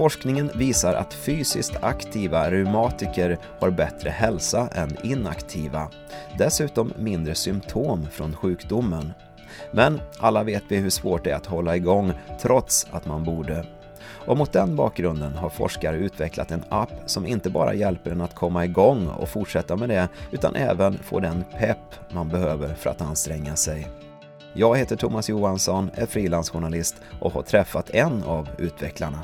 Forskningen visar att fysiskt aktiva reumatiker har bättre hälsa än inaktiva. Dessutom mindre symptom från sjukdomen. Men alla vet vi hur svårt det är att hålla igång trots att man borde. Och mot den bakgrunden har forskare utvecklat en app som inte bara hjälper en att komma igång och fortsätta med det, utan även få den pepp man behöver för att anstränga sig. Jag heter Thomas Johansson, är frilansjournalist och har träffat en av utvecklarna.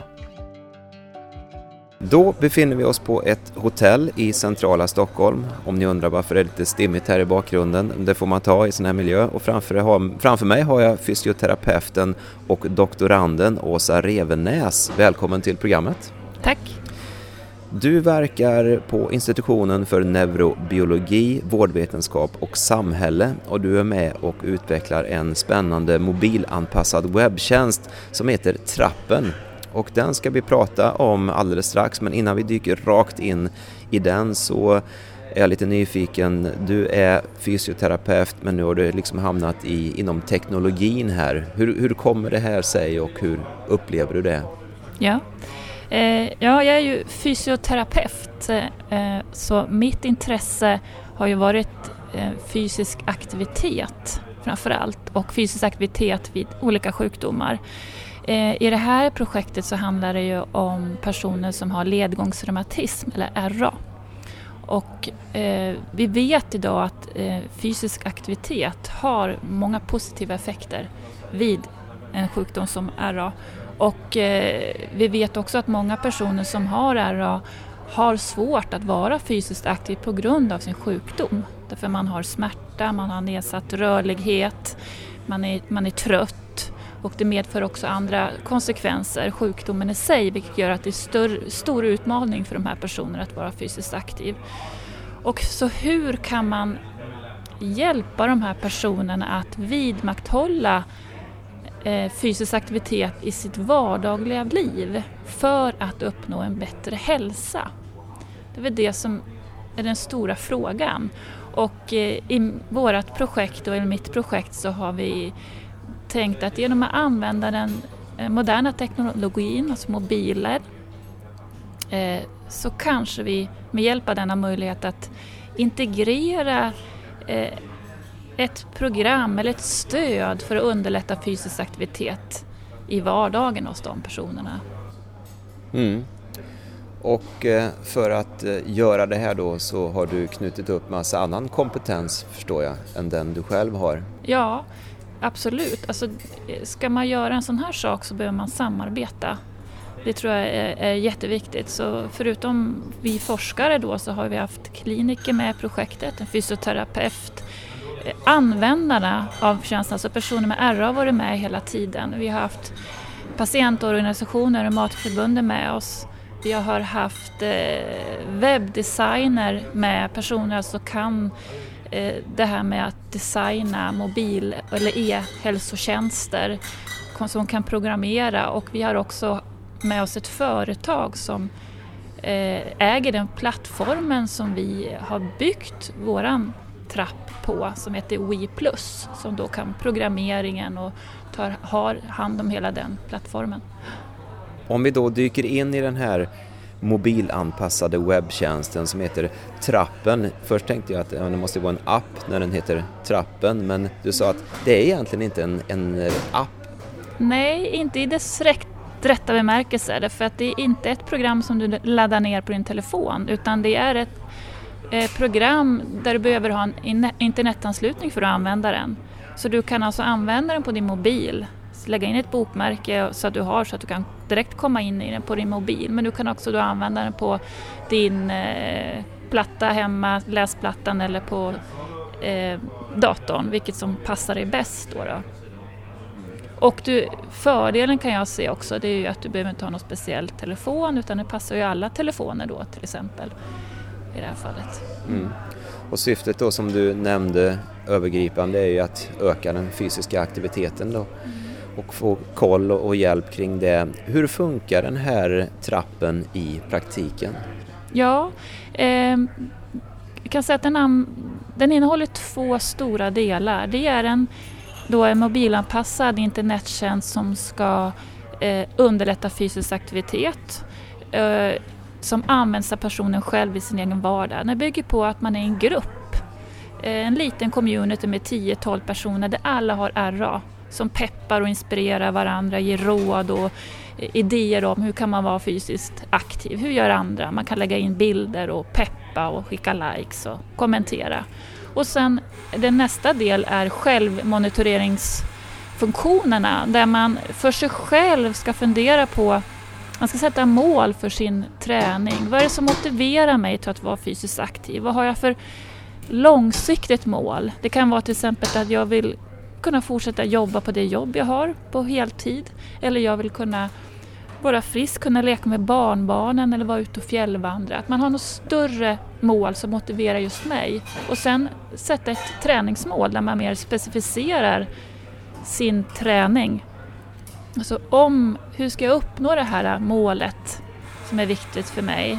Då befinner vi oss på ett hotell i centrala Stockholm. Om ni undrar varför det är lite stimmigt här i bakgrunden, det får man ta i sån här miljö. Och framför, framför mig har jag fysioterapeuten och doktoranden Åsa Revenäs. Välkommen till programmet. Tack. Du verkar på institutionen för neurobiologi, vårdvetenskap och samhälle och du är med och utvecklar en spännande mobilanpassad webbtjänst som heter Trappen och den ska vi prata om alldeles strax men innan vi dyker rakt in i den så är jag lite nyfiken. Du är fysioterapeut men nu har du liksom hamnat i, inom teknologin här. Hur, hur kommer det här sig och hur upplever du det? Ja, eh, ja jag är ju fysioterapeut eh, så mitt intresse har ju varit eh, fysisk aktivitet framför allt och fysisk aktivitet vid olika sjukdomar. Eh, I det här projektet så handlar det ju om personer som har ledgångsreumatism eller RA. Och eh, vi vet idag att eh, fysisk aktivitet har många positiva effekter vid en sjukdom som RA. Och eh, vi vet också att många personer som har RA har svårt att vara fysiskt aktiv på grund av sin sjukdom. Därför man har smärta, man har nedsatt rörlighet, man är, man är trött och det medför också andra konsekvenser, sjukdomen i sig, vilket gör att det är större, stor utmaning för de här personerna att vara fysiskt aktiv. Och så hur kan man hjälpa de här personerna att vidmakthålla eh, fysisk aktivitet i sitt vardagliga liv för att uppnå en bättre hälsa? Det är väl det som är den stora frågan. Och eh, i vårt projekt och i mitt projekt så har vi tänkt att genom att använda den eh, moderna teknologin, alltså mobiler, eh, så kanske vi med hjälp av denna möjlighet att integrera eh, ett program eller ett stöd för att underlätta fysisk aktivitet i vardagen hos de personerna. Mm. Och för att göra det här då så har du knutit upp massa annan kompetens förstår jag än den du själv har? Ja, Absolut. Alltså, eh, ska man göra en sån här sak så behöver man samarbeta. Det tror jag är, är jätteviktigt. Så förutom vi forskare då så har vi haft kliniker med i projektet, en fysioterapeut, eh, användarna av tjänsten, alltså personer med RA har varit med hela tiden. Vi har haft patientorganisationer, och Matförbundet med oss. Vi har haft eh, webbdesigner med personer som kan Eh, det här med att designa mobil eller e-hälsotjänster som kan programmera och vi har också med oss ett företag som eh, äger den plattformen som vi har byggt våran trapp på som heter We Plus som då kan programmeringen och tar, har hand om hela den plattformen. Om vi då dyker in i den här mobilanpassade webbtjänsten som heter Trappen. Först tänkte jag att ja, det måste vara en app när den heter Trappen men du sa att det är egentligen inte en, en app. Nej, inte i dess rätta bemärkelse därför att det är inte ett program som du laddar ner på din telefon utan det är ett eh, program där du behöver ha en internetanslutning för att använda den. Så du kan alltså använda den på din mobil lägga in ett bokmärke så att du har så att du kan direkt komma in i den på din mobil. Men du kan också då använda den på din eh, platta hemma, läsplattan eller på eh, datorn, vilket som passar dig bäst. Då, då. Och du, fördelen kan jag se också, det är ju att du behöver inte ha någon speciell telefon utan det passar ju alla telefoner då till exempel i det här fallet. Mm. Och syftet då som du nämnde övergripande är ju att öka den fysiska aktiviteten då. Mm och få koll och hjälp kring det. Hur funkar den här trappen i praktiken? Ja, eh, jag kan säga att den, den innehåller två stora delar. Det är en, då en mobilanpassad internettjänst som ska eh, underlätta fysisk aktivitet eh, som används av personen själv i sin egen vardag. Den bygger på att man är en grupp, eh, en liten community med 10-12 personer där alla har RA som peppar och inspirerar varandra, ger råd och idéer om hur kan man vara fysiskt aktiv, hur gör andra? Man kan lägga in bilder och peppa och skicka likes och kommentera. Och sen den nästa del är självmonitoreringsfunktionerna där man för sig själv ska fundera på man ska sätta mål för sin träning. Vad är det som motiverar mig till att vara fysiskt aktiv? Vad har jag för långsiktigt mål? Det kan vara till exempel att jag vill kunna fortsätta jobba på det jobb jag har på heltid. Eller jag vill kunna vara frisk, kunna leka med barnbarnen eller vara ute och fjällvandra. Att man har något större mål som motiverar just mig. Och sen sätta ett träningsmål där man mer specificerar sin träning. Alltså om, hur ska jag uppnå det här målet som är viktigt för mig?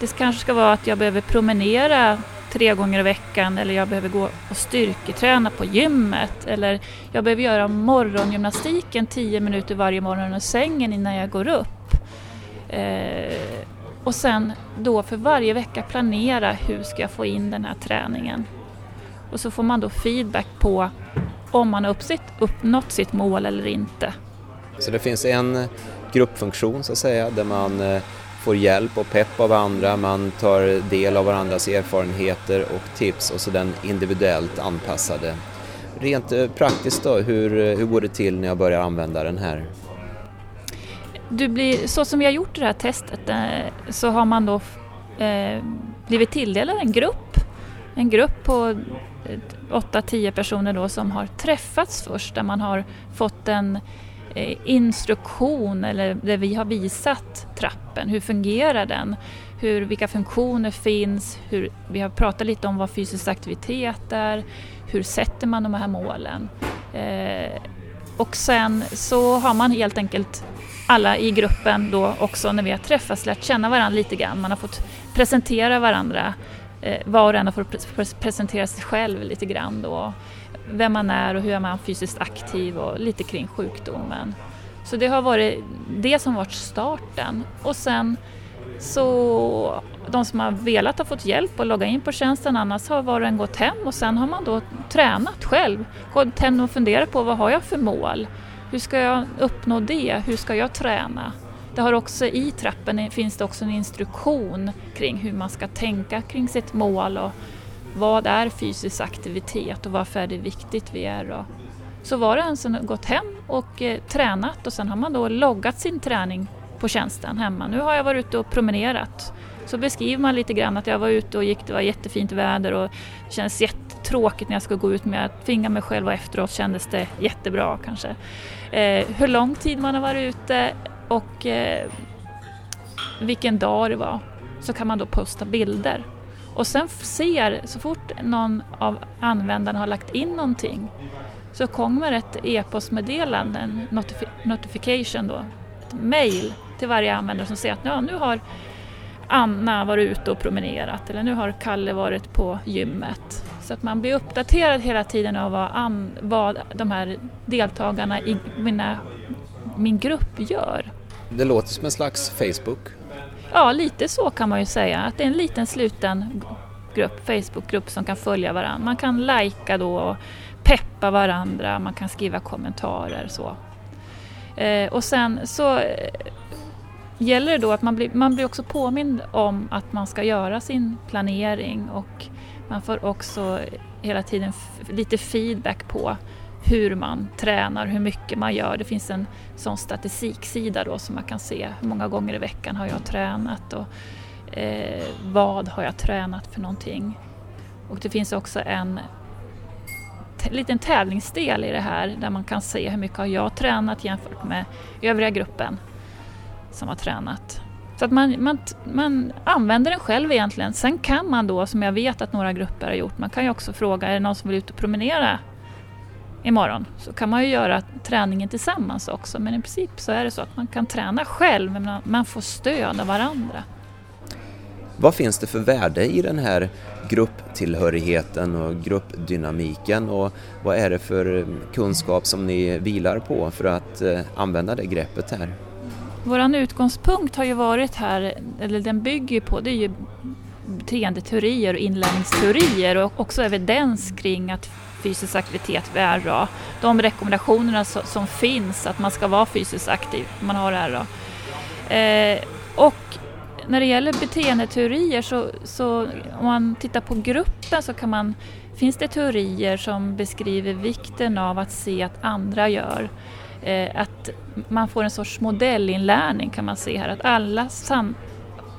Det kanske ska vara att jag behöver promenera tre gånger i veckan eller jag behöver gå och styrketräna på gymmet eller jag behöver göra morgongymnastiken tio minuter varje morgon i sängen innan jag går upp. Eh, och sen då för varje vecka planera hur ska jag få in den här träningen. Och så får man då feedback på om man har uppsitt, uppnått sitt mål eller inte. Så det finns en gruppfunktion så att säga där man eh, får hjälp och pepp av andra, man tar del av varandras erfarenheter och tips och så den individuellt anpassade. Rent eh, praktiskt då, hur, eh, hur går det till när jag börjar använda den här? Du blir, så som vi har gjort det här testet eh, så har man då eh, blivit tilldelad en grupp, en grupp på 8-10 personer då som har träffats först där man har fått en Eh, instruktion eller där vi har visat trappen. Hur fungerar den? Hur, vilka funktioner finns? Hur, vi har pratat lite om vad fysisk aktivitet är. Hur sätter man de här målen? Eh, och sen så har man helt enkelt alla i gruppen då också när vi har träffats lärt känna varandra lite grann. Man har fått presentera varandra. Eh, var och en har fått presentera sig själv lite grann då vem man är och hur man är fysiskt aktiv och lite kring sjukdomen. Så det har varit det som varit starten. Och sen så de som har velat har fått hjälp att logga in på tjänsten, annars har var och en gått hem och sen har man då tränat själv. Gått hem och funderat på vad har jag för mål? Hur ska jag uppnå det? Hur ska jag träna? Det har också i trappen finns det också en instruktion kring hur man ska tänka kring sitt mål och vad är fysisk aktivitet och varför är det viktigt vi är då? så var det en som gått hem och eh, tränat och sen har man då loggat sin träning på tjänsten hemma. Nu har jag varit ute och promenerat. Så beskriver man lite grann att jag var ute och gick, det var jättefint väder och det kändes jättetråkigt när jag skulle gå ut men jag tvingar mig själv och efteråt kändes det jättebra kanske. Eh, hur lång tid man har varit ute och eh, vilken dag det var så kan man då posta bilder och sen ser, så fort någon av användarna har lagt in någonting så kommer ett e-postmeddelande, en notifi notification då, ett mail till varje användare som säger att ja, nu har Anna varit ute och promenerat eller nu har Kalle varit på gymmet. Så att man blir uppdaterad hela tiden av vad, an, vad de här deltagarna i mina, min grupp gör. Det låter som en slags Facebook Ja, lite så kan man ju säga. Att det är en liten sluten grupp, Facebookgrupp som kan följa varandra. Man kan lajka då och peppa varandra, man kan skriva kommentarer så. Eh, och sen så eh, gäller det då att man blir, man blir också påmind om att man ska göra sin planering och man får också hela tiden lite feedback på hur man tränar, hur mycket man gör. Det finns en sån statistiksida då som man kan se hur många gånger i veckan har jag tränat och eh, vad har jag tränat för någonting. Och det finns också en liten tävlingsdel i det här där man kan se hur mycket har jag tränat jämfört med övriga gruppen som har tränat. Så att man, man, man använder den själv egentligen. Sen kan man då, som jag vet att några grupper har gjort, man kan ju också fråga, är det någon som vill ut och promenera imorgon så kan man ju göra träningen tillsammans också men i princip så är det så att man kan träna själv men man får stöd av varandra. Vad finns det för värde i den här grupptillhörigheten och gruppdynamiken och vad är det för kunskap som ni vilar på för att eh, använda det greppet här? Vår utgångspunkt har ju varit här, eller den bygger på, det är ju beteendeteorier och inlärningsteorier och också evidens kring att fysisk aktivitet vid RA, De rekommendationerna som finns att man ska vara fysiskt aktiv, när man har RA. Eh, och när det gäller beteendeteorier så, så om man tittar på gruppen så kan man, finns det teorier som beskriver vikten av att se att andra gör. Eh, att man får en sorts modellinlärning kan man se här, att alla sam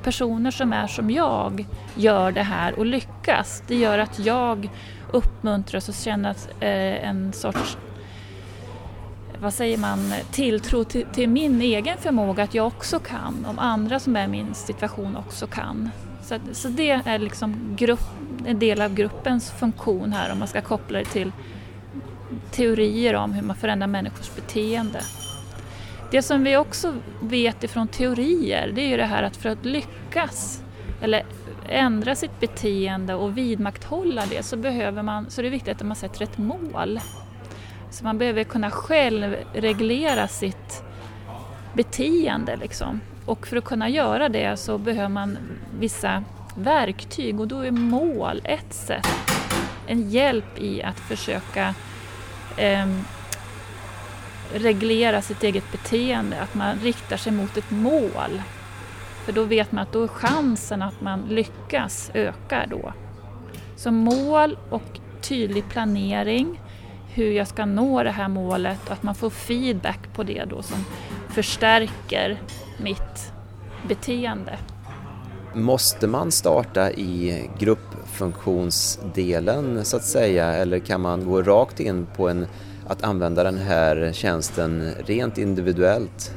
personer som är som jag gör det här och lyckas. Det gör att jag uppmuntras och känner eh, en sorts vad säger man, tilltro till, till, min egen förmåga att jag också kan, om andra som är i min situation också kan. Så, så det är liksom grupp, en del av gruppens funktion här om man ska koppla det till teorier om hur man förändrar människors beteende. Det som vi också vet ifrån teorier det är ju det här att för att lyckas eller ändra sitt beteende och vidmakthålla det så, behöver man, så är det viktigt att man sätter ett mål. Så man behöver kunna själv reglera sitt beteende. Liksom. Och för att kunna göra det så behöver man vissa verktyg och då är mål ett sätt. En hjälp i att försöka eh, reglera sitt eget beteende, att man riktar sig mot ett mål. För då vet man att då är chansen att man lyckas ökar då. Så mål och tydlig planering hur jag ska nå det här målet och att man får feedback på det då som förstärker mitt beteende. Måste man starta i gruppfunktionsdelen så att säga eller kan man gå rakt in på en, att använda den här tjänsten rent individuellt?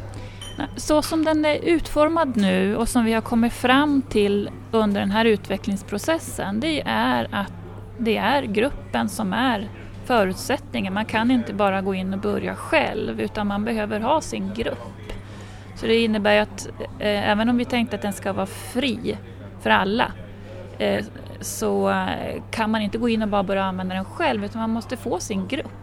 Så som den är utformad nu och som vi har kommit fram till under den här utvecklingsprocessen det är att det är gruppen som är förutsättningen. Man kan inte bara gå in och börja själv utan man behöver ha sin grupp. Så det innebär att eh, även om vi tänkte att den ska vara fri för alla eh, så eh, kan man inte gå in och bara börja använda den själv utan man måste få sin grupp.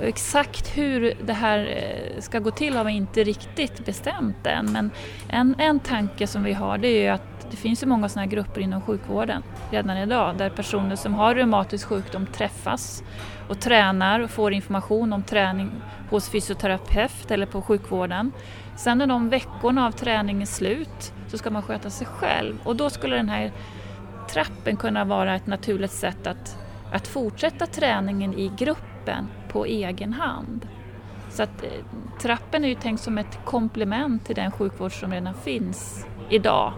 Och exakt hur det här eh, ska gå till har vi inte riktigt bestämt än men en, en tanke som vi har det är ju att det finns ju många sådana här grupper inom sjukvården redan idag där personer som har reumatisk sjukdom träffas och tränar och får information om träning hos fysioterapeut eller på sjukvården. Sen när de veckorna av träning är slut så ska man sköta sig själv och då skulle den här trappen kunna vara ett naturligt sätt att, att fortsätta träningen i gruppen på egen hand. Så att eh, trappen är ju tänkt som ett komplement till den sjukvård som redan finns idag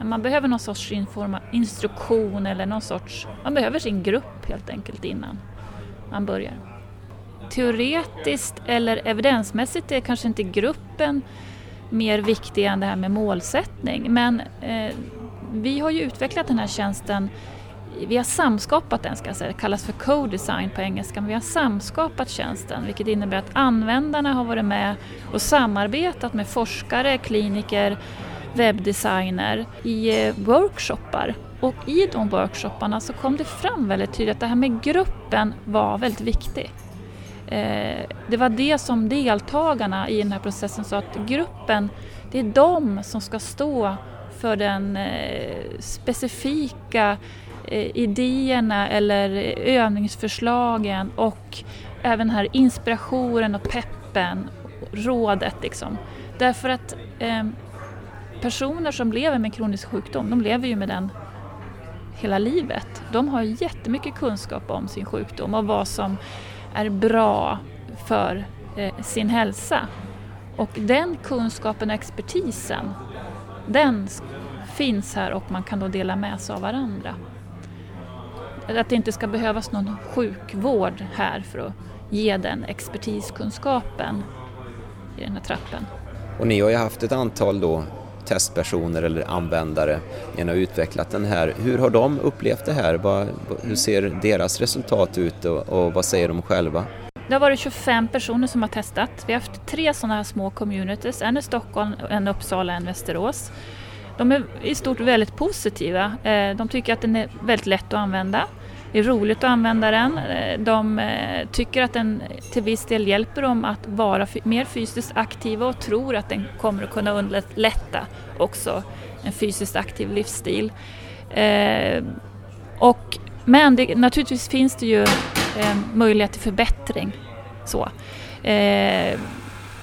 men man behöver någon sorts instruktion eller någon sorts, man behöver sin grupp helt enkelt innan man börjar. Teoretiskt eller evidensmässigt är kanske inte gruppen mer viktig än det här med målsättning men eh, vi har ju utvecklat den här tjänsten vi har samskapat den, ska jag säga. det kallas för co-design på engelska, men vi har samskapat tjänsten vilket innebär att användarna har varit med och samarbetat med forskare, kliniker, webbdesigner i eh, workshoppar. Och i de workshopparna så kom det fram väldigt tydligt att det här med gruppen var väldigt viktigt. Eh, det var det som deltagarna i den här processen sa att gruppen, det är de som ska stå för den eh, specifika Eh, idéerna eller övningsförslagen och även här inspirationen och peppen, rådet liksom. Därför att ehm, personer som lever med kronisk sjukdom, de lever ju med den hela livet. De har jättemycket kunskap om sin sjukdom och vad som är bra för eh, sin hälsa. Och den kunskapen och expertisen, den finns här och man kan då dela med sig av varandra. Att det inte ska behövas någon sjukvård här för att ge den expertiskunskapen i den här trappen. Och ni har ju haft ett antal då testpersoner eller användare ni har utvecklat den här. Hur har de upplevt det här? hur ser deras resultat ut och, vad säger de själva? Det har varit 25 personer som har testat. Vi har haft tre sådana här små communities, en i Stockholm, en i Uppsala och en i Västerås. de är i stort väldigt positiva. Eh, de tycker att den är väldigt lätt att använda. Det är roligt att använda den. Eh, de eh, tycker att den till viss del hjälper dem att vara mer fysiskt aktiva och tror att den kommer att kunna underlätta också en fysiskt aktiv livsstil. Eh, och, men det, naturligtvis finns det ju möjlighet till förbättring. Så.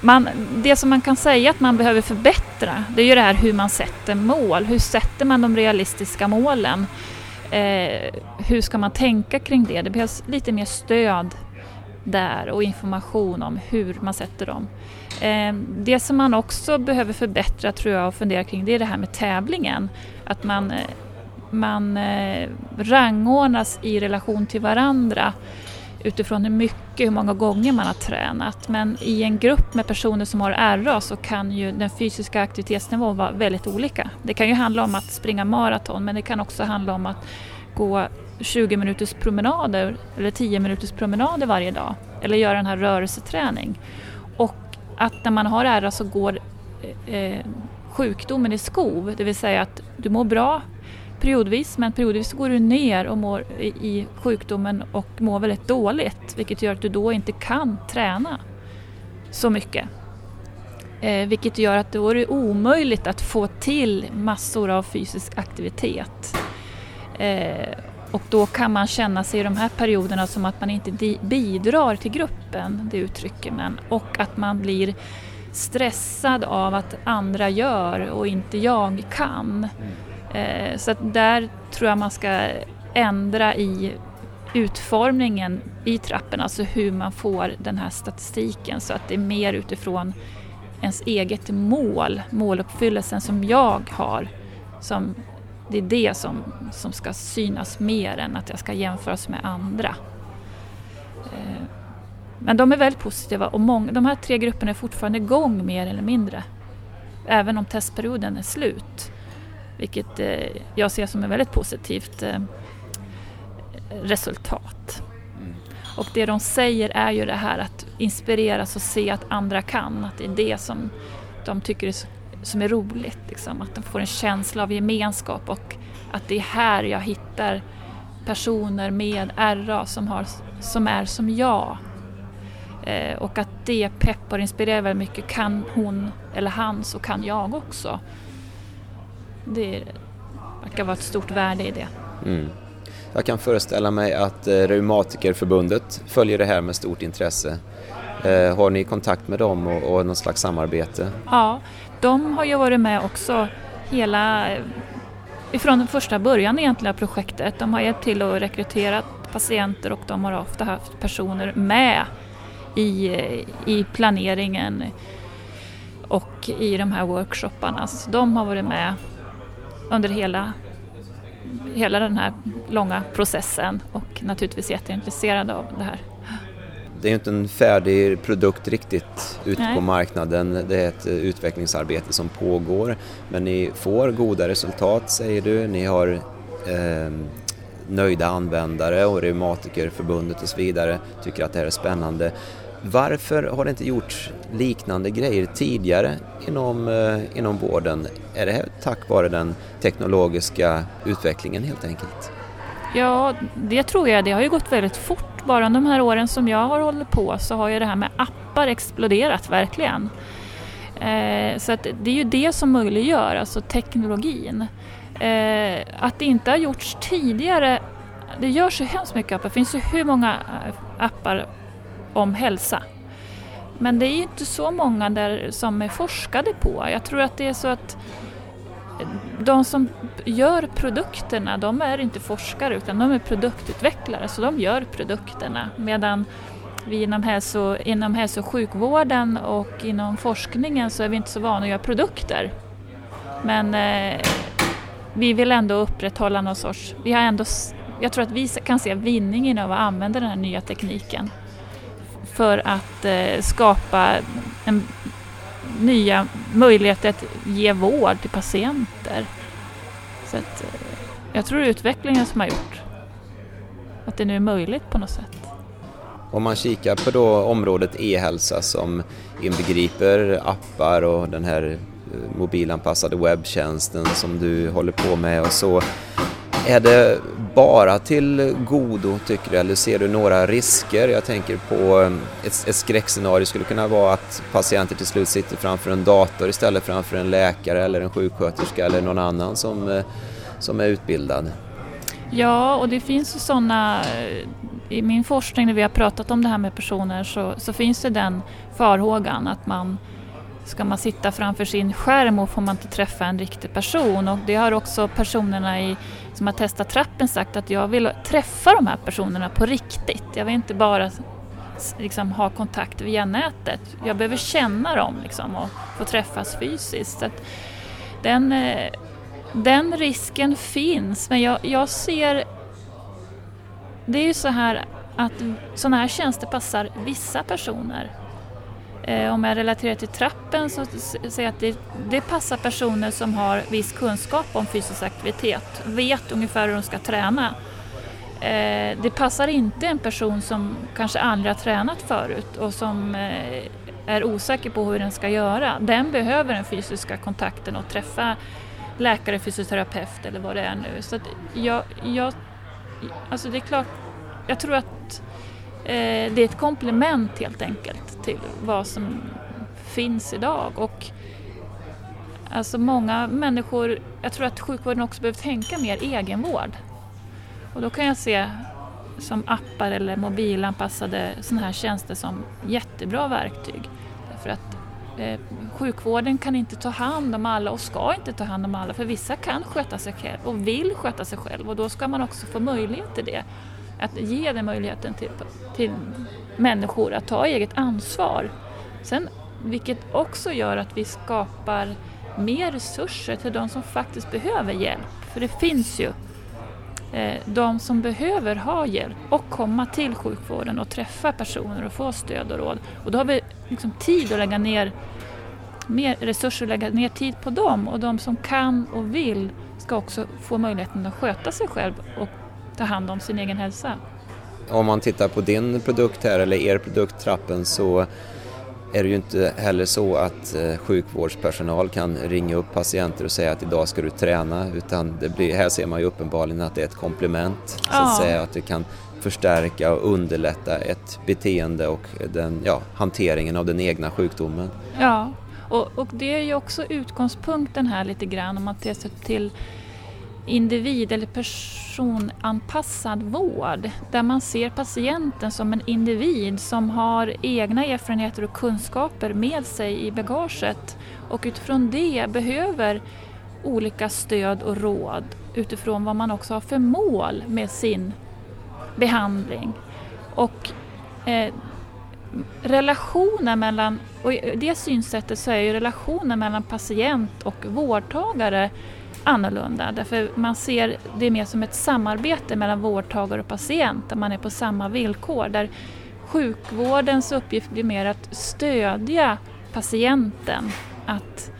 Man, det som man kan säga att man behöver förbättra det är ju det här hur man sätter mål. Hur sätter man de realistiska målen? Eh, hur ska man tänka kring det? Det behövs lite mer stöd där och information om hur man sätter dem. Eh, det som man också behöver förbättra tror jag och fundera kring det är det här med tävlingen. Att man, eh, man eh, rangordnas i relation till varandra utifrån hur mycket, hur många gånger man har tränat. Men i en grupp med personer som har RA så kan ju den fysiska aktivitetsnivån vara väldigt olika. Det kan ju handla om att springa maraton men det kan också handla om att gå 20 minuters promenader eller 10 minuters promenader varje dag eller göra den här rörelseträning. Och att när man har RA så går eh, eh, sjukdomen i skov, det vill säga att du mår bra periodvis, men periodvis går du ner och mår i sjukdomen och mår väldigt dåligt, vilket gör att du då inte kan träna så mycket. Eh, vilket gör att då är det omöjligt att få till massor av fysisk aktivitet. Eh, och då kan man känna sig i de här perioderna som att man inte bidrar till gruppen, det uttrycker man, och att man blir stressad av att andra gör och inte jag kan. Mm. Eh, så att där tror jag man ska ändra i utformningen i trappen, alltså hur man får den här statistiken så att det är mer utifrån ens eget mål, måluppfyllelsen som jag har. Som, det är det som, som ska synas mer än att jag ska jämföras med andra. Eh, men de är väldigt positiva och många, de här tre grupperna är fortfarande igång mer eller mindre. Även om testperioden är slut. Vilket eh, jag ser som ett väldigt positivt eh, resultat. Mm. Och det de säger är ju det här att inspireras och se att andra kan, att det är det som de tycker är, som är roligt. Liksom. Att de får en känsla av gemenskap och att det är här jag hittar personer med RA som, har, som är som jag. Eh, och att det peppar och inspirerar väldigt mycket. Kan hon eller han så kan jag också. Det verkar vara ett stort värde i det. Mm. Jag kan föreställa mig att eh, Reumatikerförbundet följer det här med stort intresse. Eh, har ni kontakt med dem och, och någon slags samarbete? Ja, de har ju varit med också hela ifrån första början egentligen av projektet. De har hjälpt till att rekrytera patienter och de har ofta haft personer med i, i planeringen och i de här workshopparna. Så de har varit med under hela, hela den här långa processen och naturligtvis jätteintresserade av det här. Det är ju inte en färdig produkt riktigt ute Nej. på marknaden. Det är ett utvecklingsarbete som pågår. Men ni får goda resultat säger du. Ni har eh, nöjda användare och Reumatikerförbundet och så vidare tycker att det här är spännande. Varför har det inte gjorts liknande grejer tidigare inom, eh, inom vården? Är det här tack vare den teknologiska utvecklingen helt enkelt? Ja, det tror jag. Det har ju gått väldigt fort. Bara de här åren som jag har hållit på så har ju det här med appar exploderat verkligen. Eh, så att det är ju det som möjliggör, alltså teknologin. Eh, att det inte har gjorts tidigare, det görs ju hemskt mycket appar. Det finns ju hur många appar om hälsa. Men det är ju inte så många där som är forskade på. Jag tror att det är så att de som gör produkterna, de är inte forskare utan de är produktutvecklare, så de gör produkterna. Medan vi inom hälso, inom hälso och sjukvården och inom forskningen så är vi inte så vana att göra produkter. Men eh, vi vill ändå upprätthålla någon sorts, vi har ändå, jag tror att vi kan se vinningen av att använda den här nya tekniken för att eh, skapa en, nya möjligheter att ge vård till patienter. Så att, eh, jag tror det är utvecklingen som har gjort att det nu är möjligt på något sätt. Om man kikar på då området e-hälsa som inbegriper appar och den här eh, mobilanpassade webbtjänsten som du håller på med och så. Är det bara till godo tycker du eller ser du några risker? Jag tänker på um, ett, ett skräckscenario skulle kunna vara att patienter till slut sitter framför en dator istället framför en läkare eller en sjuksköterska eller någon annan som, eh, som är utbildad. Ja, och det finns ju sådana i min forskning när vi har pratat om det här med personer så, så finns det den farhågan att man Ska man sitta framför sin skärm och får man inte träffa en riktig person och det har också personerna i, som har testat trappen sagt att jag vill träffa de här personerna på riktigt. Jag vill inte bara liksom, ha kontakt via nätet. Jag behöver känna dem liksom, och få träffas fysiskt. Så den, eh, den risken finns men jag, jag ser det är ju så här att sådana här tjänster passar vissa personer. Eh, om jag relaterar till trappen så säger jag att det, det, passar personer som har viss kunskap om fysisk aktivitet, vet ungefär hur de ska träna. Eh, det passar inte en person som kanske aldrig har tränat förut och som eh, är osäker på hur den ska göra. Den behöver den fysiska kontakten och träffa läkare, fysioterapeut eller vad det är nu. Så jag, jag, alltså det är klart jag tror att eh, Eh, det är ett komplement helt enkelt till vad som finns idag. Och alltså många människor, jag tror att sjukvården också behöver tänka mer egenvård. Och då kan jag se som appar eller mobilanpassade sådana här tjänster som jättebra verktyg. Därför att eh, sjukvården kan inte ta hand om alla och ska inte ta hand om alla för vissa kan sköta sig själv och vill sköta sig själv och då ska man också få möjlighet till det att ge den möjligheten till, till människor att ta eget ansvar. Sen, vilket också gör att vi skapar mer resurser till de som faktiskt behöver hjälp. För det finns ju eh, de som behöver ha hjälp och komma till sjukvården och träffa personer och få stöd och råd. Och då har vi liksom tid att lägga ner mer resurser och lägga ner tid på dem och de som kan och vill ska också få möjligheten att sköta sig själv och ta hand om sin egen hälsa. Om man tittar på din produkt här eller er produkt Trappen så är det ju inte heller så att eh, sjukvårdspersonal kan ringa upp patienter och säga att idag ska du träna utan det blir, här ser man ju uppenbarligen att det är ett komplement så att säga att det kan förstärka och underlätta ett beteende och den, ja, hanteringen av den egna sjukdomen. Ja, och, och det är ju också utgångspunkten här lite grann om man ser till individ eller personanpassad vård där man ser patienten som en individ som har egna erfarenheter och kunskaper med sig i bagaget och utifrån det behöver olika stöd och råd utifrån vad man också har för mål med sin behandling. Och eh, relationen mellan, och i det synsättet så är ju relationen mellan patient och vårdtagare annorlunda därför man ser det mer som ett samarbete mellan vårdtagare och patient där man är på samma villkor. Där sjukvårdens uppgift blir mer att stödja patienten att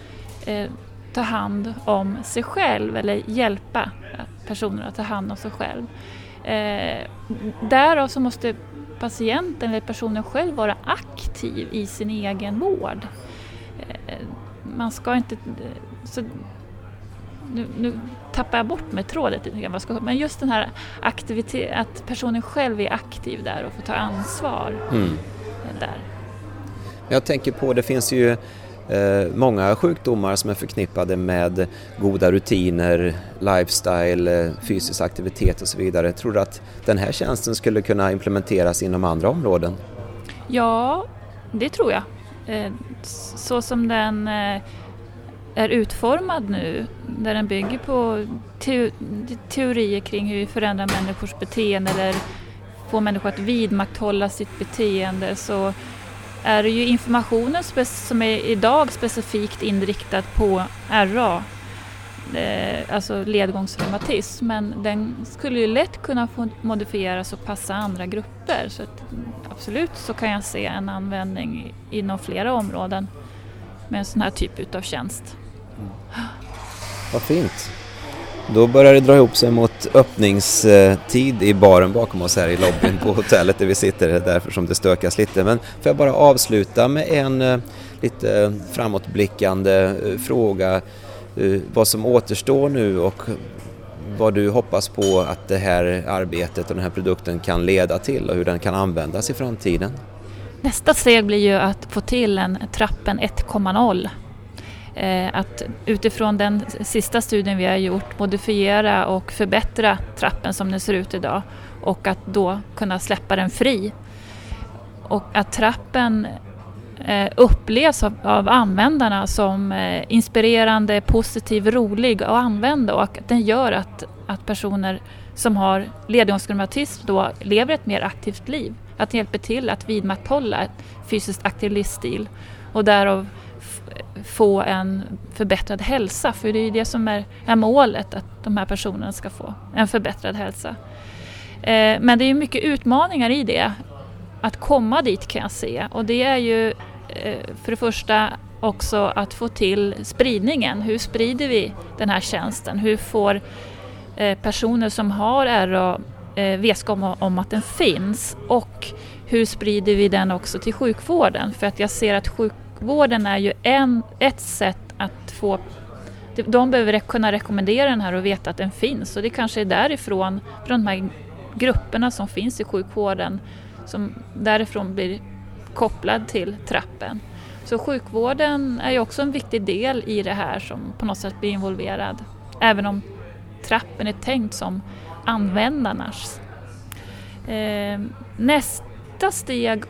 eh, ta hand om sig själv eller hjälpa personer att ta hand om sig själv. Eh, därav så måste patienten eller personen själv vara aktiv i sin egen vård. Eh, man ska inte... Så nu, nu tappar jag bort mig trådet men just den här aktivitet, att personen själv är aktiv där och får ta ansvar. Mm. där. Jag tänker på, det finns ju eh, många sjukdomar som är förknippade med goda rutiner, lifestyle, fysisk aktivitet och så vidare. Tror du att den här tjänsten skulle kunna implementeras inom andra områden? Ja, det tror jag. Eh, så som den eh, är utformad nu, där den bygger på te teorier kring hur vi förändrar människors beteende eller får människor att vidmakthålla sitt beteende så är det ju informationen som är idag specifikt inriktad på RA, eh, alltså ledgångsreumatism, men den skulle ju lätt kunna få modifieras och passa andra grupper. Så absolut så kan jag se en användning inom flera områden med en sån här typ av tjänst. Mm. Vad fint. Då börjar det dra ihop sig mot öppningstid i baren bakom oss här i lobbyn på hotellet där vi sitter. Det är därför som det stökas lite. Men får jag bara avsluta med en eh, lite framåtblickande eh, fråga eh, vad som återstår nu och vad du hoppas på att det här arbetet och den här produkten kan leda till och hur den kan användas i framtiden? Nästa steg blir ju att få till en trappen 1,0 Eh, att utifrån den sista studien vi har gjort modifiera och förbättra trappen som den ser ut idag och att då kunna släppa den fri. Och att trappen eh, upplevs av, av användarna som eh, inspirerande, positiv, rolig att använda och att den gör att, att personer som har ledgångsreumatism då lever ett mer aktivt liv. Att den hjälper till att vidmakthålla en fysiskt aktiv livsstil och därav få en förbättrad hälsa. För det är ju det som är, är målet, att de här personerna ska få en förbättrad hälsa. Eh, men det är ju mycket utmaningar i det, att komma dit kan jag se. Och det är ju eh, för det första också att få till spridningen. Hur sprider vi den här tjänsten? Hur får eh, personer som har RA eh, vetskap om att den finns? Och hur sprider vi den också till sjukvården? För att jag ser att sjuk sjukvården är ju en, ett sätt att få de behöver kunna rekommendera den här och veta att den finns och det kanske är därifrån, från de här grupperna som finns i sjukvården, som därifrån blir kopplad till trappen. Så sjukvården är ju också en viktig del i det här som på något sätt blir involverad, även om trappen är tänkt som användarnas. Eh, nästa steg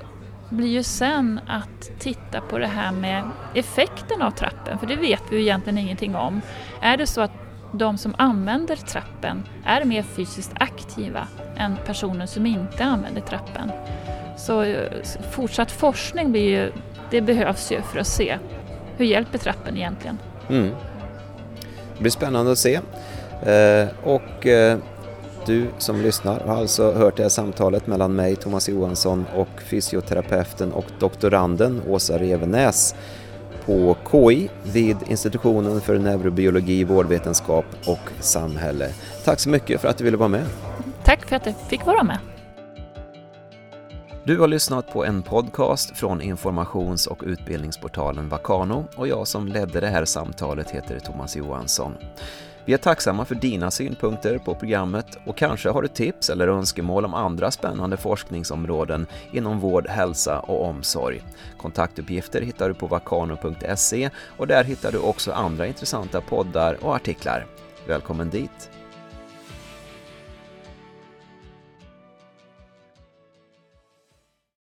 blir ju sen att titta på det här med effekten av trappen, för det vet vi ju egentligen ingenting om. Är det så att de som använder trappen är mer fysiskt aktiva än personer som inte använder trappen? Så eh, fortsatt forskning blir ju, det behövs ju för att se hur hjälper trappen egentligen? Mm. Det blir spännande att se. Eh, och eh, du som lyssnar har alltså hört det här samtalet mellan mig, Thomas Johansson och fysioterapeuten och doktoranden Åsa Revenäs på KI vid institutionen för neurobiologi, vårdvetenskap och samhälle. Tack så mycket för att du ville vara med. Tack för att jag fick vara med. Du har lyssnat på en podcast från informations och utbildningsportalen Vakano och jag som ledde det här samtalet heter Thomas Johansson. Vi är tacksamma för dina synpunkter på programmet och kanske har du tips eller önskemål om andra spännande forskningsområden inom vård, hälsa och omsorg. Kontaktuppgifter hittar du på vakano.se och där hittar du också andra intressanta poddar och artiklar. Välkommen dit!